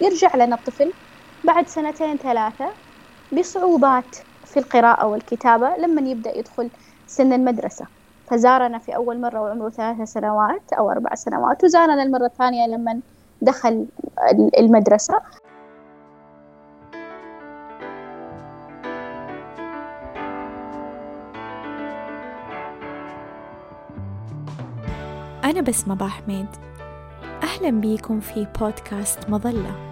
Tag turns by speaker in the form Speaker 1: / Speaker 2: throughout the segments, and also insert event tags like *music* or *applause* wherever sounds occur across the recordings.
Speaker 1: يرجع لنا الطفل بعد سنتين ثلاثة بصعوبات في القراءة والكتابة لما يبدأ يدخل سن المدرسة. فزارنا في أول مرة وعمره ثلاث سنوات أو أربع سنوات وزارنا المرة الثانية لما دخل المدرسة.
Speaker 2: أنا بسمة باحمد. أهلا بيكم في بودكاست مظلة.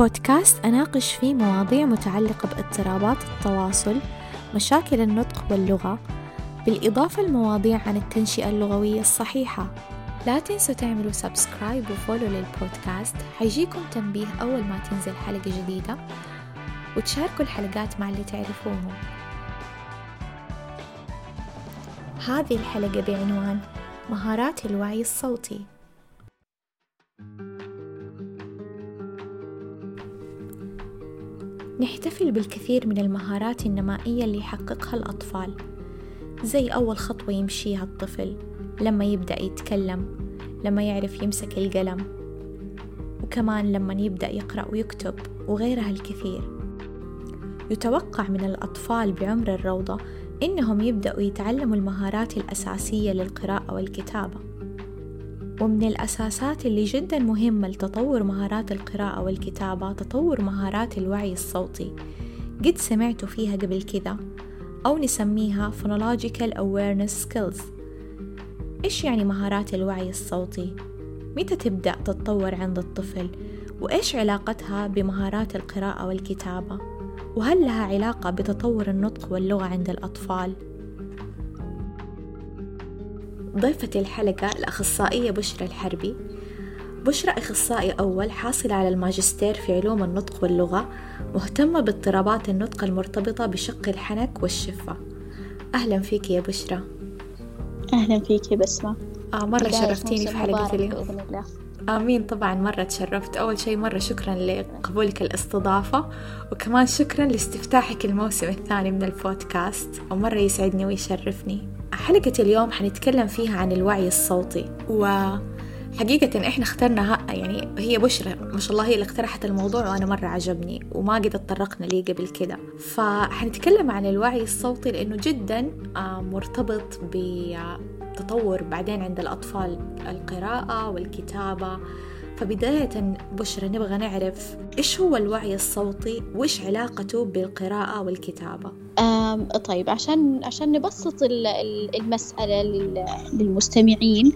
Speaker 2: بودكاست أناقش فيه مواضيع متعلقة باضطرابات التواصل مشاكل النطق واللغة بالإضافة لمواضيع عن التنشئة اللغوية الصحيحة. لا تنسوا تعملوا سبسكرايب وفولو للبودكاست حيجيكم تنبيه أول ما تنزل حلقة جديدة وتشاركوا الحلقات مع اللي تعرفوهم. هذه الحلقة بعنوان مهارات الوعي الصوتي. نحتفل بالكثير من المهارات النمائية اللي يحققها الأطفال. زي أول خطوة يمشيها الطفل لما يبدأ يتكلم لما يعرف يمسك القلم وكمان لما يبدأ يقرأ ويكتب وغيرها الكثير. يتوقع من الأطفال بعمر الروضة إنهم يبدأوا يتعلموا المهارات الأساسية للقراءة والكتابة. ومن الأساسات اللي جدا مهمة لتطور مهارات القراءة والكتابة تطور مهارات الوعي الصوتي قد سمعتوا فيها قبل كذا أو نسميها Phonological Awareness Skills إيش يعني مهارات الوعي الصوتي؟ متى تبدأ تتطور عند الطفل؟ وإيش علاقتها بمهارات القراءة والكتابة؟ وهل لها علاقة بتطور النطق واللغة عند الأطفال؟ ضيفة الحلقة الأخصائية بشرى الحربي. بشرى أخصائي أول حاصلة على الماجستير في علوم النطق واللغة مهتمة باضطرابات النطق المرتبطة بشق الحنك والشفة. أهلا فيك يا بشرى.
Speaker 1: أهلا فيك يا بسمة.
Speaker 2: آه مرة شرفتيني في حلقة اليوم.
Speaker 1: بإذن الله.
Speaker 2: آمين طبعا مرة تشرفت. أول شيء مرة شكرا لقبولك الاستضافة وكمان شكرا لاستفتاحك الموسم الثاني من البودكاست ومرة يسعدني ويشرفني. حلقة اليوم حنتكلم فيها عن الوعي الصوتي. وحقيقة إحنا اخترنا يعني هي بشرى ما شاء الله هي اللي اقترحت الموضوع وأنا مرة عجبني وما قد اتطرقنا ليه قبل كده. فحنتكلم عن الوعي الصوتي لأنه جدا مرتبط بتطور بعدين عند الأطفال القراءة والكتابة فبداية بشرى نبغى نعرف إيش هو الوعي الصوتي؟ وإيش علاقته بالقراءة والكتابة؟
Speaker 1: طيب عشان عشان نبسط ال- ال- المسألة لل- للمستمعين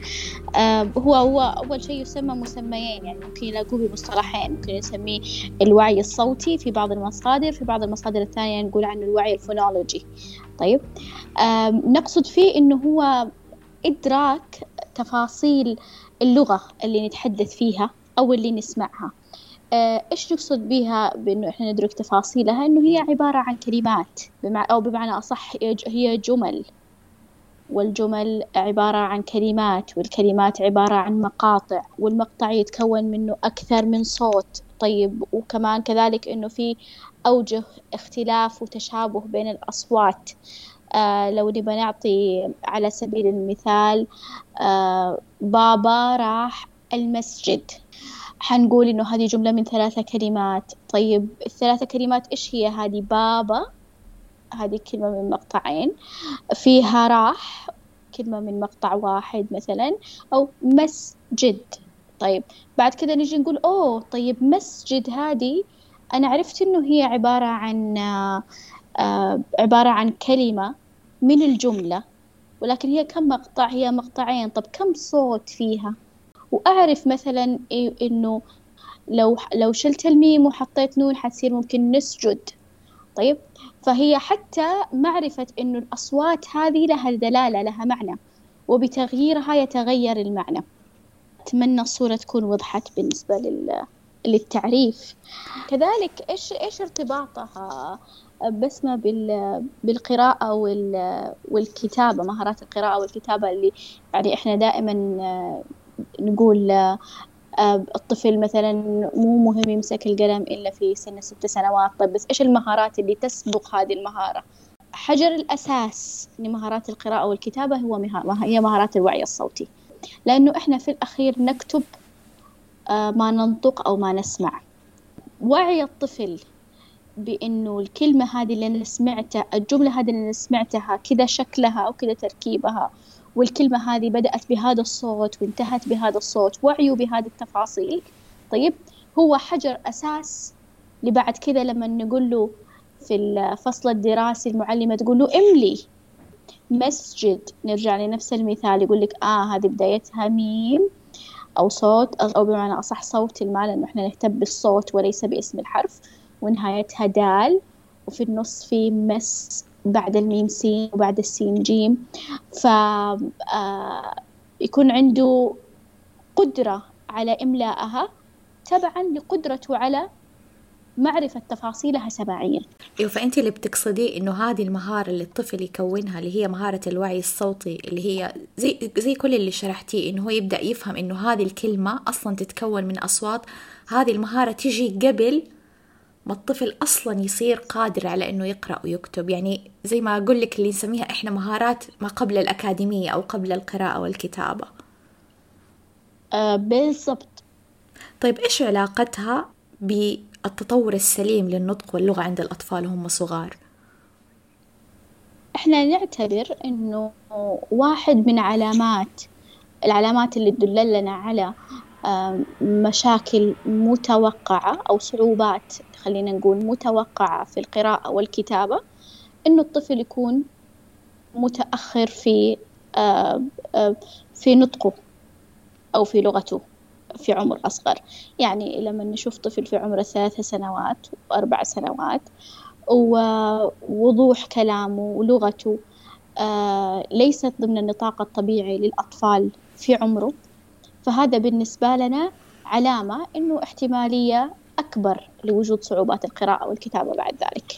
Speaker 1: هو هو أول شيء يسمى مسميين يعني ممكن يلاقوه بمصطلحين ممكن نسميه الوعي الصوتي في بعض المصادر في بعض المصادر الثانية نقول عنه الوعي الفونولوجي. طيب نقصد فيه إنه هو إدراك تفاصيل اللغة اللي نتحدث فيها أو اللي نسمعها. آه، إيش نقصد بها بإنه إحنا ندرك تفاصيلها؟ إنه هي عبارة عن كلمات بمع أو بمعنى أصح هي جمل. والجمل عبارة عن كلمات والكلمات عبارة عن مقاطع والمقطع يتكون منه أكثر من صوت. طيب وكمان كذلك إنه في أوجه اختلاف وتشابه بين الأصوات. لو نبى نعطي على سبيل المثال آه بابا راح المسجد. حنقول إنه هذه جملة من ثلاثة كلمات. طيب الثلاثة كلمات إيش هي؟ هذه بابا هذه كلمة من مقطعين. فيها راح كلمة من مقطع واحد مثلا أو مسجد. طيب بعد كده نجي نقول أوه طيب مسجد هذه أنا عرفت إنه هي عبارة عن آه آه عبارة عن كلمة. من الجملة ولكن هي كم مقطع هي مقطعين. طب كم صوت فيها؟ وأعرف مثلا إنه لو لو شلت الميم وحطيت نون حتصير ممكن نسجد. طيب؟ فهي حتى معرفة إنه الأصوات هذه لها دلالة لها معنى وبتغييرها يتغير المعنى. أتمنى الصورة تكون وضحت بالنسبة لل للتعريف. كذلك إيش إيش ارتباطها؟ بسمة بال بالقراءة وال والكتابة مهارات القراءة والكتابة اللي يعني إحنا دائما نقول الطفل مثلا مو مهم يمسك القلم إلا في سن ست سنوات. طيب بس إيش المهارات اللي تسبق هذه المهارة؟ حجر الأساس لمهارات القراءة والكتابة هو هي مهارات الوعي الصوتي. لأنه إحنا في الأخير نكتب ما ننطق أو ما نسمع. وعي الطفل بإنه الكلمة هذه اللي أنا سمعتها الجملة هذه اللي أنا سمعتها كذا شكلها أو كذا تركيبها والكلمة هذه بدأت بهذا الصوت وانتهت بهذا الصوت وعيه بهذه التفاصيل. طيب هو حجر أساس لبعد كذا لما نقول له في الفصل الدراسي المعلمة تقول له املي مسجد. نرجع لنفس المثال يقول لك آه هذه بدايتها ميم أو صوت أو بمعنى أصح صوت المال إنه إحنا نهتم بالصوت وليس باسم الحرف. ونهايتها دال وفي النص في مس بعد الميم سين وبعد السين جيم. ف آه، يكون عنده قدرة على إملائها تبعا لقدرته على معرفة تفاصيلها سماعيا.
Speaker 2: أيوه فانت اللي بتقصديه إنه هذه المهارة اللي الطفل يكونها اللي هي مهارة الوعي الصوتي اللي هي زي زي كل اللي شرحتيه إنه هو يبدأ يفهم إنه هذه الكلمة أصلا تتكون من أصوات هذه المهارة تجي قبل ما الطفل أصلا يصير قادر على إنه يقرأ ويكتب. يعني زي ما أقول لك اللي نسميها إحنا مهارات ما قبل الأكاديمية أو قبل القراءة والكتابة.
Speaker 1: آه بالضبط.
Speaker 2: طيب إيش علاقتها بالتطور السليم للنطق واللغة عند الأطفال وهم صغار؟
Speaker 1: إحنا نعتبر إنه واحد من علامات العلامات اللي تدللنا على مشاكل متوقعة أو صعوبات خلينا نقول متوقعة في القراءة والكتابة إنه الطفل يكون متأخر في في نطقه أو في لغته في عمر أصغر. يعني لما نشوف طفل في عمر ثلاث سنوات وأربع سنوات ووضوح كلامه ولغته ليست ضمن النطاق الطبيعي للأطفال في عمره فهذا بالنسبة لنا علامة إنه احتمالية أكبر لوجود صعوبات القراءة والكتابة بعد ذلك.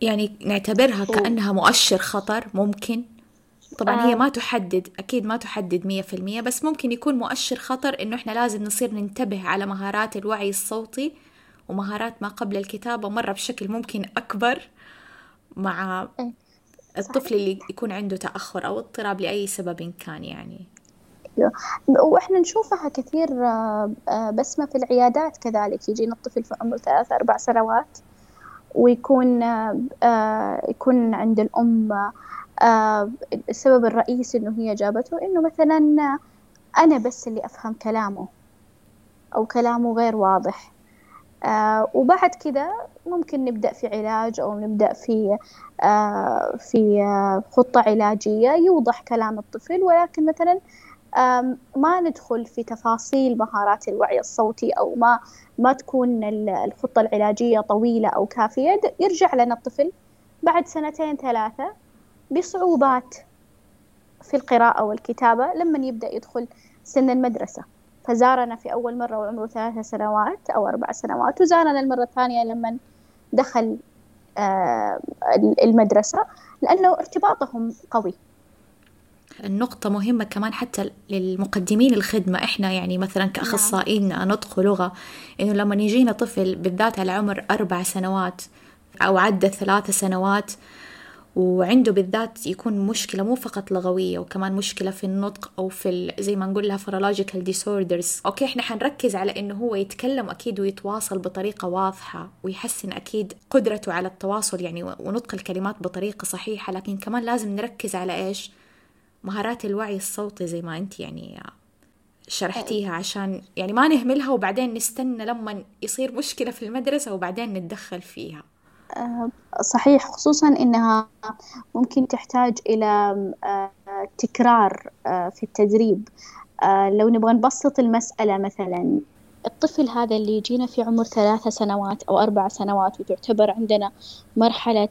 Speaker 2: يعني نعتبرها كأنها مؤشر خطر ممكن. طبعا آه. هي ما تحدد أكيد ما تحدد مية في المية بس ممكن يكون مؤشر خطر إنه إحنا لازم نصير ننتبه على مهارات الوعي الصوتي ومهارات ما قبل الكتابة مرة بشكل ممكن أكبر مع الطفل اللي يكون عنده تأخر أو اضطراب لأي سبب كان يعني.
Speaker 1: وإحنا نشوفها كثير آه، آه، بسمة في العيادات كذلك. يجينا الطفل في عمر ثلاث أربع سنوات ويكون آه، يكون عند الأم السبب الرئيسي إنه هي جابته إنه مثلا أنا بس اللي أفهم كلامه أو كلامه غير واضح. وبعد كذا ممكن نبدأ في علاج أو نبدأ في في خطة علاجية يوضح كلام الطفل. ولكن مثلا ما ندخل في تفاصيل مهارات الوعي الصوتي أو ما ما تكون الخطة العلاجية طويلة أو كافية. يرجع لنا الطفل بعد سنتين ثلاثة بصعوبات في القراءة والكتابة لما يبدأ يدخل سن المدرسة. فزارنا في أول مرة وعمره ثلاث سنوات أو أربع سنوات وزارنا المرة الثانية لما دخل المدرسة لأنه ارتباطهم قوي.
Speaker 2: النقطة مهمة كمان حتى للمقدمين الخدمة. إحنا يعني مثلا كأخصائيين نعم. نطق لغة إنه لما يجينا طفل بالذات على عمر أربع سنوات أو عدى ثلاث سنوات وعنده بالذات يكون مشكلة مو فقط لغوية وكمان مشكلة في النطق أو في زي ما نقول لها phonological disorders okay إحنا حنركز على إنه هو يتكلم أكيد ويتواصل بطريقة واضحة ويحسن أكيد قدرته على التواصل يعني ونطق الكلمات بطريقة صحيحة لكن كمان لازم نركز على إيش؟ مهارات الوعي الصوتي زي ما أنت يعني شرحتيها عشان يعني ما نهملها وبعدين نستنى لما يصير مشكلة في المدرسة وبعدين نتدخل فيها.
Speaker 1: آه، صحيح خصوصا إنها ممكن تحتاج إلى آه، تكرار آه، في التدريب. لو نبغى نبسط المسألة مثلا الطفل هذا اللي يجينا في عمر ثلاثة سنوات أو أربع سنوات وتعتبر عندنا مرحلة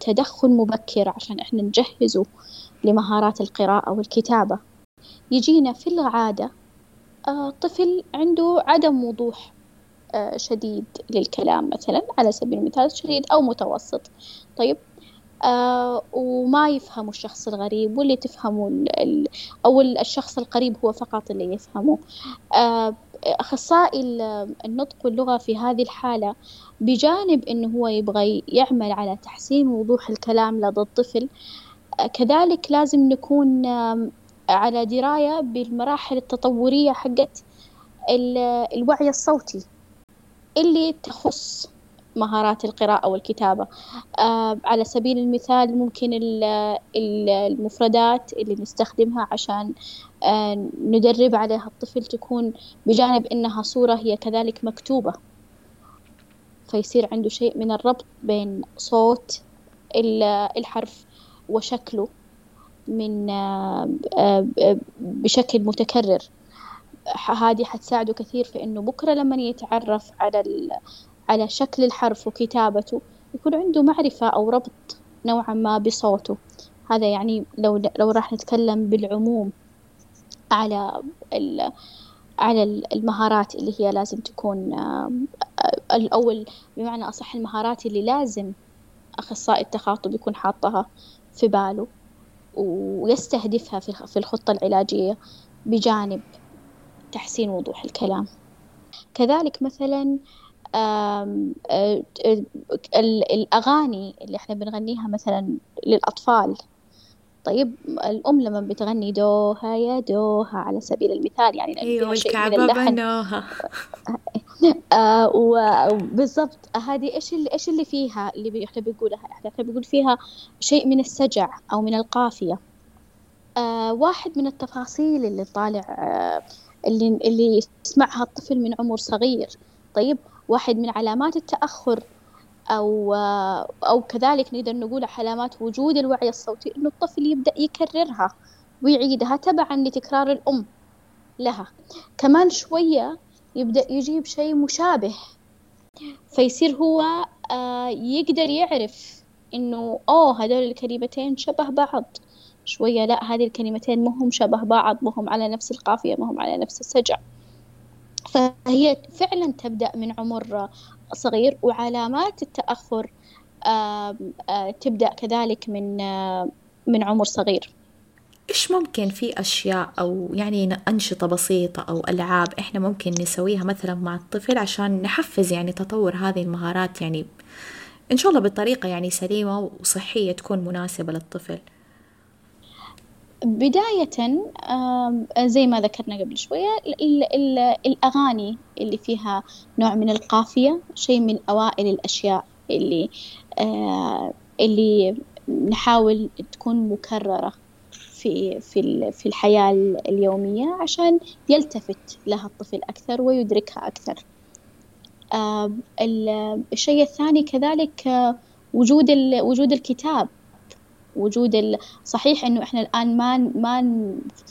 Speaker 1: تدخل مبكر عشان إحنا نجهزه لمهارات القراءة والكتابة. يجينا في العادة آه، طفل عنده عدم وضوح آه، شديد للكلام مثلا على سبيل المثال شديد أو متوسط. طيب آه وما يفهم الشخص الغريب واللي تفهمه ال أو الشخص القريب هو فقط اللي يفهمه. آه أخصائي النطق واللغة في هذه الحالة بجانب إنه هو يبغى يعمل على تحسين وضوح الكلام لدى الطفل كذلك لازم نكون على دراية بالمراحل التطورية حقت الوعي الصوتي اللي تخص مهارات القراءة والكتابة. على سبيل المثال ممكن المفردات اللي نستخدمها عشان آه ندرب عليها الطفل تكون بجانب إنها صورة هي كذلك مكتوبة. فيصير عنده شيء من الربط بين صوت الحرف وشكله من آه، آه، بشكل متكرر. هذه حتساعده كثير في إنه بكرة لما يتعرف على على شكل الحرف وكتابته يكون عنده معرفة أو ربط نوعا ما بصوته. هذا يعني لو لو راح نتكلم بالعموم على على المهارات اللي هي لازم تكون الأول بمعنى أصح المهارات اللي لازم أخصائي التخاطب يكون حاطها. في باله ويستهدفها في الخطة العلاجية بجانب تحسين وضوح الكلام. كذلك مثلا الأغاني اللي إحنا بنغنيها مثلا للأطفال طيب الأم لما بتغني دوها يا دوها على سبيل المثال يعني
Speaker 2: أيوة الكعبة بنوها. *laughs*
Speaker 1: آه وبالضبط هذه إيش اللي إيش اللي فيها؟ اللي إحنا بنقولها إحنا بنقول فيها شيء من السجع أو من القافية. آه واحد من التفاصيل اللي طالع آه اللي اللي يسمعها الطفل من عمر صغير. طيب واحد من علامات التأخر. أو أو كذلك نقدر نقول علامات وجود الوعي الصوتي إنه الطفل يبدأ يكررها ويعيدها تبعا لتكرار الأم لها. كمان شوية يبدأ يجيب شيء مشابه فيصير هو آه، يقدر يعرف إنه أوه هذول الكلمتين شبه بعض. شوية لا هذه الكلمتين مهم شبه بعض مهم على نفس القافية مهم على نفس السجع. فهي فعلا تبدأ من عمر صغير وعلامات التأخر تبدأ كذلك من من عمر صغير.
Speaker 2: إيش ممكن في أشياء أو يعني أنشطة بسيطة أو ألعاب إحنا ممكن نسويها مثلا مع الطفل عشان نحفز يعني تطور هذه المهارات يعني إن شاء الله بطريقة يعني سليمة وصحية تكون مناسبة للطفل؟
Speaker 1: بداية زي ما ذكرنا قبل شوية الأغاني اللي فيها نوع من القافية شيء من أوائل الأشياء اللي اللي نحاول تكون مكررة في في في الحياة اليومية عشان يلتفت لها الطفل أكثر ويدركها أكثر. الشيء الثاني كذلك وجود وجود الكتاب وجود صحيح إنه إحنا الآن ما ما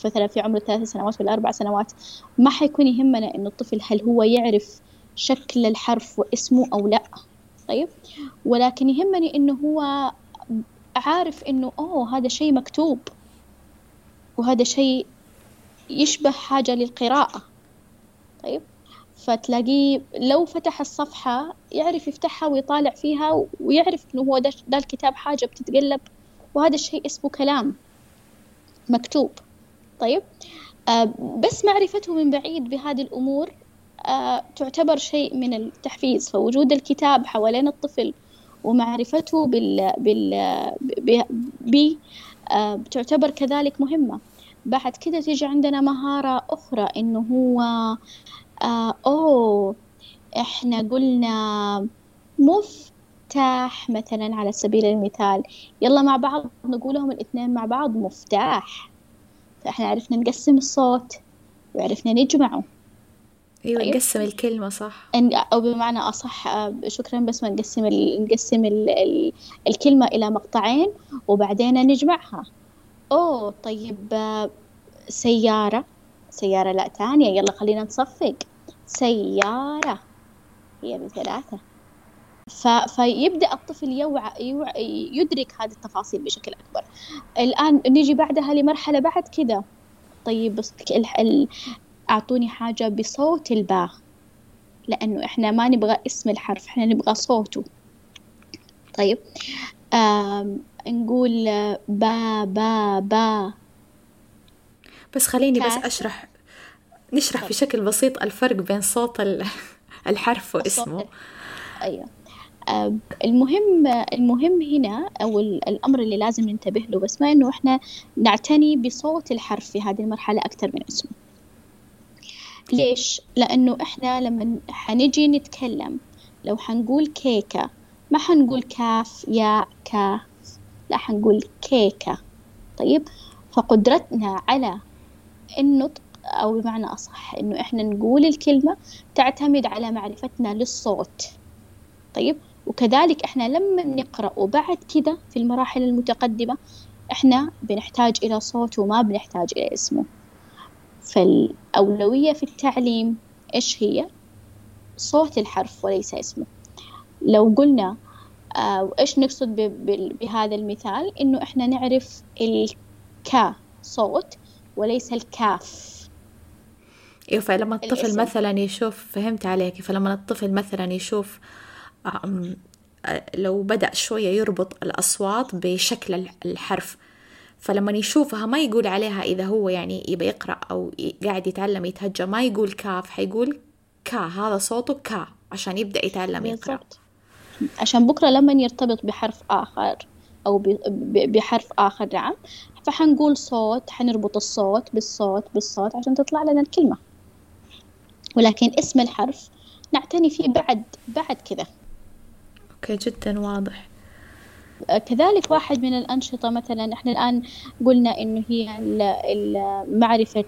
Speaker 1: مثلا في عمر الثلاث سنوات ولا أربع سنوات ما حيكون يهمنا إنه الطفل هل هو يعرف شكل الحرف واسمه أو لا طيب؟ ولكن يهمني إنه هو عارف إنه أوه هذا شيء مكتوب وهذا شيء يشبه حاجة للقراءة طيب؟ فتلاقيه لو فتح الصفحة يعرف يفتحها ويطالع فيها ويعرف إنه هو ده, ده الكتاب حاجة بتتقلب. وهذا الشيء اسمه كلام مكتوب. طيب؟ آه بس معرفته من بعيد بهذه الأمور آه تعتبر شيء من التحفيز. فوجود الكتاب حوالين الطفل ومعرفته بال بال ب آه تعتبر كذلك مهمة. بعد كده تيجي عندنا مهارة أخرى إنه هو آه أوه إحنا قلنا مف مفتاح مثلا على سبيل المثال. يلا مع بعض نقولهم الاثنين مع بعض مفتاح. فإحنا عرفنا نقسم الصوت وعرفنا نجمعه.
Speaker 2: أيوه طيب. نقسم الكلمة صح.
Speaker 1: أو بمعنى أصح آه، شكرا بس ما نقسم ال... نقسم ال... ال... الكلمة إلى مقطعين وبعدين نجمعها. أوه طيب آه، سيارة. سيارة لا ثانية. يلا خلينا نصفق. سيارة. هي بثلاثة. ف... فيبدأ الطفل يوعى يوع... يدرك هذه التفاصيل بشكل أكبر. الآن نيجي بعدها لمرحلة بعد كذا. طيب بس ال... ال... أعطوني حاجة بصوت الباء لأنه إحنا ما نبغى اسم الحرف إحنا نبغى صوته. طيب آم... نقول با با با.
Speaker 2: بس خليني بس أشرح نشرح بشكل بسيط الفرق بين صوت الحرف واسمه.
Speaker 1: أيوه. المهم المهم هنا أو الأمر اللي لازم ننتبه له بس ما إنه إحنا نعتني بصوت الحرف في هذه المرحلة أكثر من اسمه. ليش؟ لأنه إحنا لما حنجي نتكلم لو حنقول كيكة ما حنقول كاف ياء كاف لا حنقول كيكة. طيب؟ فقدرتنا على النطق أو بمعنى أصح إنه إحنا نقول الكلمة تعتمد على معرفتنا للصوت. طيب؟ وكذلك إحنا لما نقرأ وبعد كذا في المراحل المتقدمة إحنا بنحتاج إلى صوت وما بنحتاج إلى اسمه فالأولوية في التعليم إيش هي؟ صوت الحرف وليس اسمه لو قلنا آه وإيش نقصد بهذا المثال إنه إحنا نعرف الكا صوت وليس الكاف
Speaker 2: أيوه فلما الطفل الاسم. مثلا يشوف فهمت عليك فلما الطفل مثلا يشوف لو بدأ شوية يربط الأصوات بشكل الحرف. فلما يشوفها ما يقول عليها إذا هو يعني يبى يقرأ أو قاعد يتعلم يتهجى ما يقول كاف حيقول كا هذا صوته كا عشان يبدأ يتعلم يقرأ.
Speaker 1: عشان بكرة لما يرتبط بحرف آخر أو بحرف آخر نعم. فحنقول صوت حنربط الصوت بالصوت بالصوت عشان تطلع لنا الكلمة. ولكن اسم الحرف نعتني فيه بعد بعد كذا.
Speaker 2: أوكي جدا واضح.
Speaker 1: كذلك واحد من الأنشطة مثلا إحنا الآن قلنا إنه هي معرفة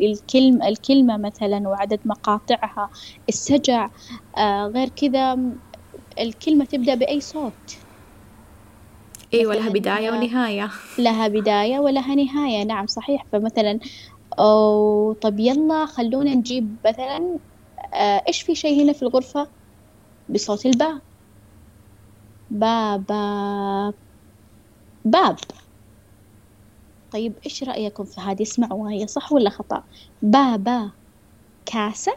Speaker 1: الكلمة الكلمة مثلا وعدد مقاطعها السجع آه غير كذا الكلمة تبدأ بأي صوت.
Speaker 2: أيوة لها بداية ونهاية.
Speaker 1: لها بداية ولها نهاية. نعم صحيح. فمثلا أو طب يلا خلونا نجيب مثلا آه إيش في شيء هنا في الغرفة؟ بصوت الباء. باب باب. طيب إيش رأيكم في هذه؟ اسمعوا هي صح ولا خطأ؟ بابا كاسة؟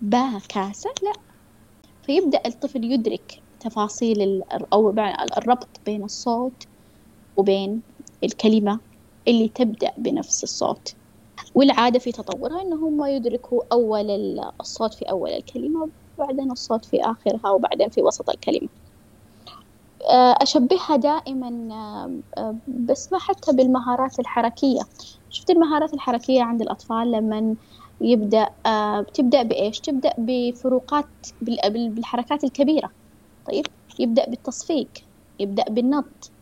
Speaker 1: با كاسة؟ لا. فيبدأ الطفل يدرك تفاصيل أو الربط بين الصوت وبين الكلمة اللي تبدأ بنفس الصوت. والعادة في تطورها إنه هم يدركوا أول الصوت في أول الكلمة وبعدين الصوت في آخرها وبعدين في وسط الكلمة. أشبهها دائما آه، آه، بس ما حتى بالمهارات الحركية. شفت المهارات الحركية عند الأطفال لما يبدأ بتبدأ بإيش؟ تبدأ بفروقات بالحركات الكبيرة. طيب يبدأ بالتصفيق يبدأ بالنط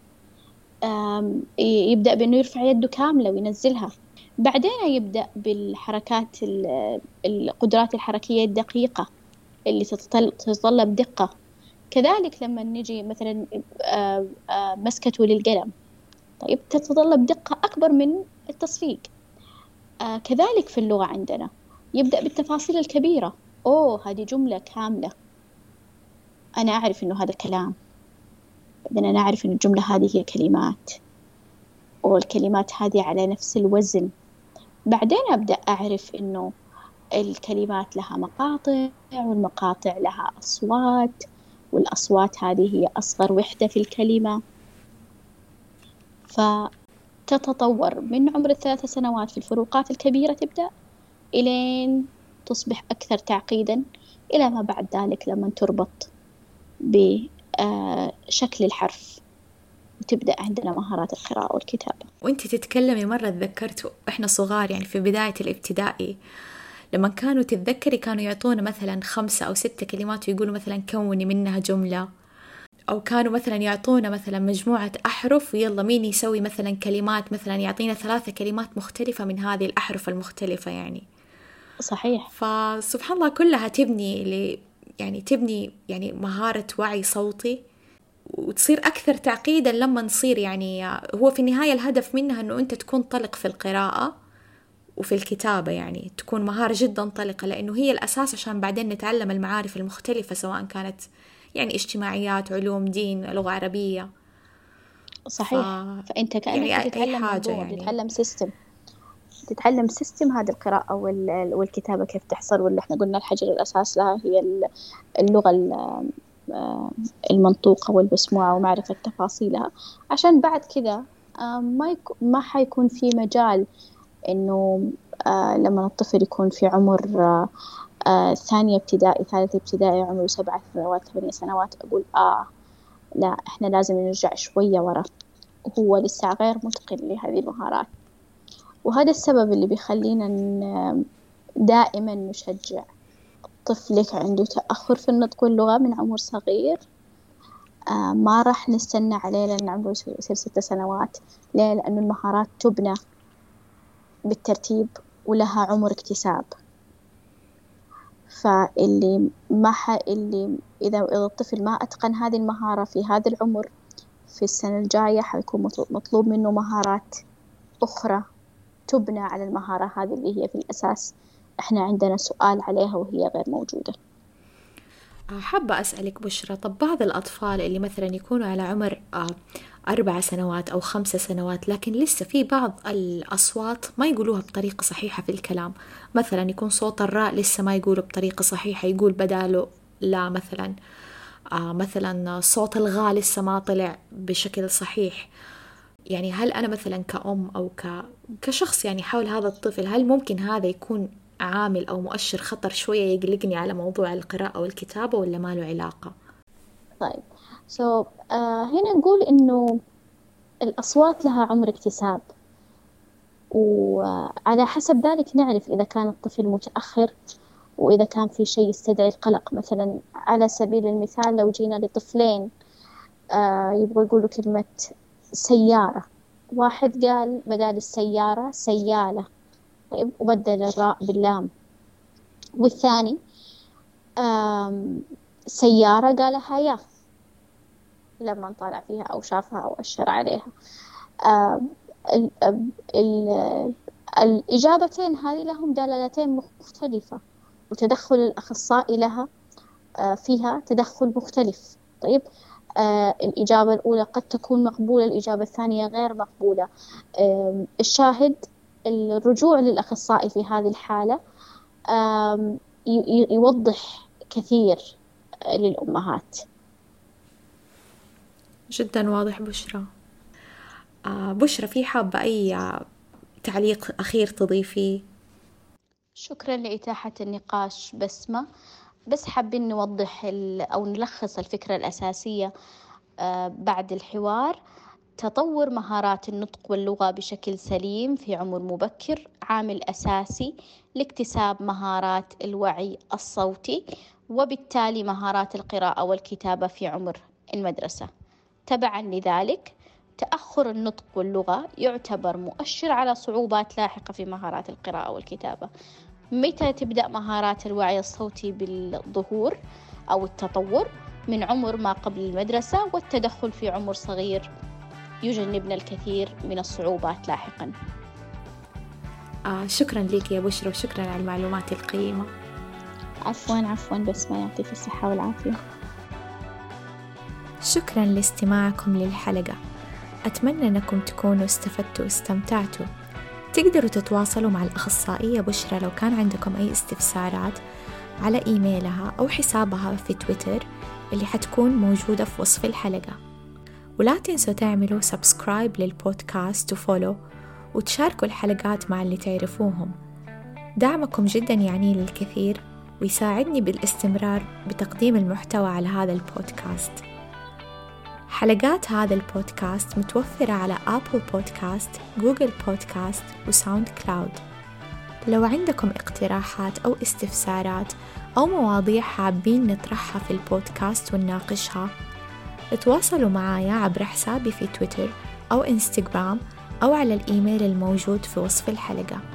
Speaker 1: يبدأ بأنه يرفع يده كاملة وينزلها. بعدين يبدأ بالحركات القدرات الحركية الدقيقة اللي تتطلب دقة. كذلك لما نجي مثلا آه، آه، مسكته للقلم. طيب تتطلب دقة أكبر من التصفيق. آه، كذلك في اللغة عندنا. يبدأ بالتفاصيل الكبيرة. أوه هذه جملة كاملة. أنا أعرف إنه هذا كلام. بعدين أنا أعرف إن الجملة هذه هي كلمات. والكلمات هذه على نفس الوزن. بعدين أبدأ أعرف إنه الكلمات لها مقاطع والمقاطع لها أصوات. والأصوات هذه هي أصغر وحدة في الكلمة. فتتطور من عمر الثلاث سنوات في الفروقات الكبيرة تبدأ إلين تصبح أكثر تعقيدا إلى ما بعد ذلك لما تربط بشكل الحرف وتبدأ عندنا مهارات القراءة والكتابة.
Speaker 2: وانت تتكلمي مرة تذكرت إحنا صغار يعني في بداية الابتدائي لما كانوا تتذكري كانوا يعطونا مثلا خمسة أو ستة كلمات ويقولوا مثلا كوني منها جملة. أو كانوا مثلا يعطونا مثلا مجموعة أحرف ويلا مين يسوي مثلا كلمات مثلا يعطينا ثلاثة كلمات مختلفة من هذه الأحرف المختلفة يعني.
Speaker 1: صحيح.
Speaker 2: فسبحان الله كلها تبني ل يعني تبني يعني مهارة وعي صوتي. وتصير أكثر تعقيدا لما نصير يعني هو في النهاية الهدف منها أنه أنت تكون طلق في القراءة. وفي الكتابة يعني تكون مهارة جدا طلقة لأنه هي الأساس عشان بعدين نتعلم المعارف المختلفة سواء كانت يعني اجتماعيات علوم دين لغة عربية.
Speaker 1: صحيح. ف... فأنت كأنك يعني تتعلم حاجة يعني. تتعلم system تتعلم system هذه القراءة والكتابة كيف تحصل واللي إحنا قلنا الحجر الأساس لها هي اللغة آه، المنطوقة والمسموعة ومعرفة تفاصيلها. عشان بعد كذا آه، ما يكون ما حيكون في مجال إنه آه لما الطفل يكون في عمر آه آه ثانية ابتدائي ثالث ابتدائي عمره سبعة سنوات ثمانية سنوات أقول آه لا إحنا لازم نرجع شوية ورا. هو لسه غير متقن لهذه المهارات. وهذا السبب اللي بيخلينا دائما نشجع طفلك عنده تأخر في النطق واللغة من عمر صغير. ما راح نستنى عليه لأن عمره يصير ست سنوات. ليه؟ لأن المهارات تبنى. بالترتيب ولها عمر اكتساب. فاللي ما ح... اللي إذا الطفل ما أتقن هذه المهارة في هذا العمر في السنة الجاية حيكون مطلوب منه مهارات أخرى تبنى على المهارة هذه اللي هي في الأساس إحنا عندنا سؤال عليها وهي غير موجودة.
Speaker 2: آه، حابة أسألك بشرى طب بعض الأطفال اللي مثلا يكونوا على عمر آه، أربع سنوات أو خمسة سنوات لكن لسه في بعض الأصوات ما يقولوها بطريقة صحيحة في الكلام. مثلا يكون صوت الراء لسه ما يقوله بطريقة صحيحة يقول بداله لا مثلا. آه مثلا صوت الغاء لسه ما طلع بشكل صحيح. يعني هل أنا مثلا كأم أو ك... كشخص يعني حول هذا الطفل هل ممكن هذا يكون عامل أو مؤشر خطر شوية يقلقني على موضوع القراءة والكتابة ولا ما له علاقة؟
Speaker 1: طيب. سو so, uh, هنا نقول إنه الأصوات لها عمر اكتساب. وعلى حسب ذلك نعرف إذا كان الطفل متأخر وإذا كان في شيء يستدعي القلق. مثلا على سبيل المثال لو جينا لطفلين آه يبغوا يقولوا كلمة سيارة. واحد قال بدال السيارة سيالة طيب وبدل الراء باللام. والثاني سيارة قالها يا. لما طالع فيها أو شافها أو أشر عليها. الإجابتين هذه لهم دلالتين مختلفة. وتدخل الأخصائي لها فيها تدخل مختلف. طيب؟ آه الإجابة الأولى قد تكون مقبولة الإجابة الثانية غير مقبولة. آه الشاهد الرجوع للأخصائي في هذه الحالة آه يوضح كثير للأمهات.
Speaker 2: جدا واضح بشرى. آه بشرى في حابة أي تعليق أخير تضيفيه
Speaker 1: شكرا لإتاحة النقاش بسمة. بس حابين نوضح أو نلخص الفكرة الأساسية بعد الحوار. تطور مهارات النطق واللغة بشكل سليم في عمر مبكر عامل أساسي لاكتساب مهارات الوعي الصوتي وبالتالي مهارات القراءة والكتابة في عمر المدرسة. تبعا لذلك تأخر النطق واللغة يعتبر مؤشر على صعوبات لاحقة في مهارات القراءة والكتابة. متى تبدأ مهارات الوعي الصوتي بالظهور أو التطور؟ من عمر ما قبل المدرسة والتدخل في عمر صغير. يجنبنا الكثير من الصعوبات لاحقا.
Speaker 2: آه شكرا لك يا بشرى وشكرا على المعلومات القيمة.
Speaker 1: عفوا عفوا بس ما يعطيك الصحة والعافية.
Speaker 2: شكرا لاستماعكم للحلقة. أتمنى أنكم تكونوا استفدتوا واستمتعتوا. تقدروا تتواصلوا مع الأخصائية بشرى لو كان عندكم أي استفسارات على إيميلها أو حسابها في تويتر اللي حتكون موجودة في وصف الحلقة. ولا تنسوا تعملوا subscribe للبودكاست و follow وتشاركوا الحلقات مع اللي تعرفوهم. دعمكم جدا يعني للكثير ويساعدني بالاستمرار بتقديم المحتوى على هذا البودكاست. حلقات هذا البودكاست متوفرة على أبل بودكاست، جوجل بودكاست وساوند كلاود لو عندكم اقتراحات أو استفسارات أو مواضيع حابين نطرحها في البودكاست ونناقشها تواصلوا معايا عبر حسابي في تويتر أو إنستغرام أو على الإيميل الموجود في وصف الحلقة.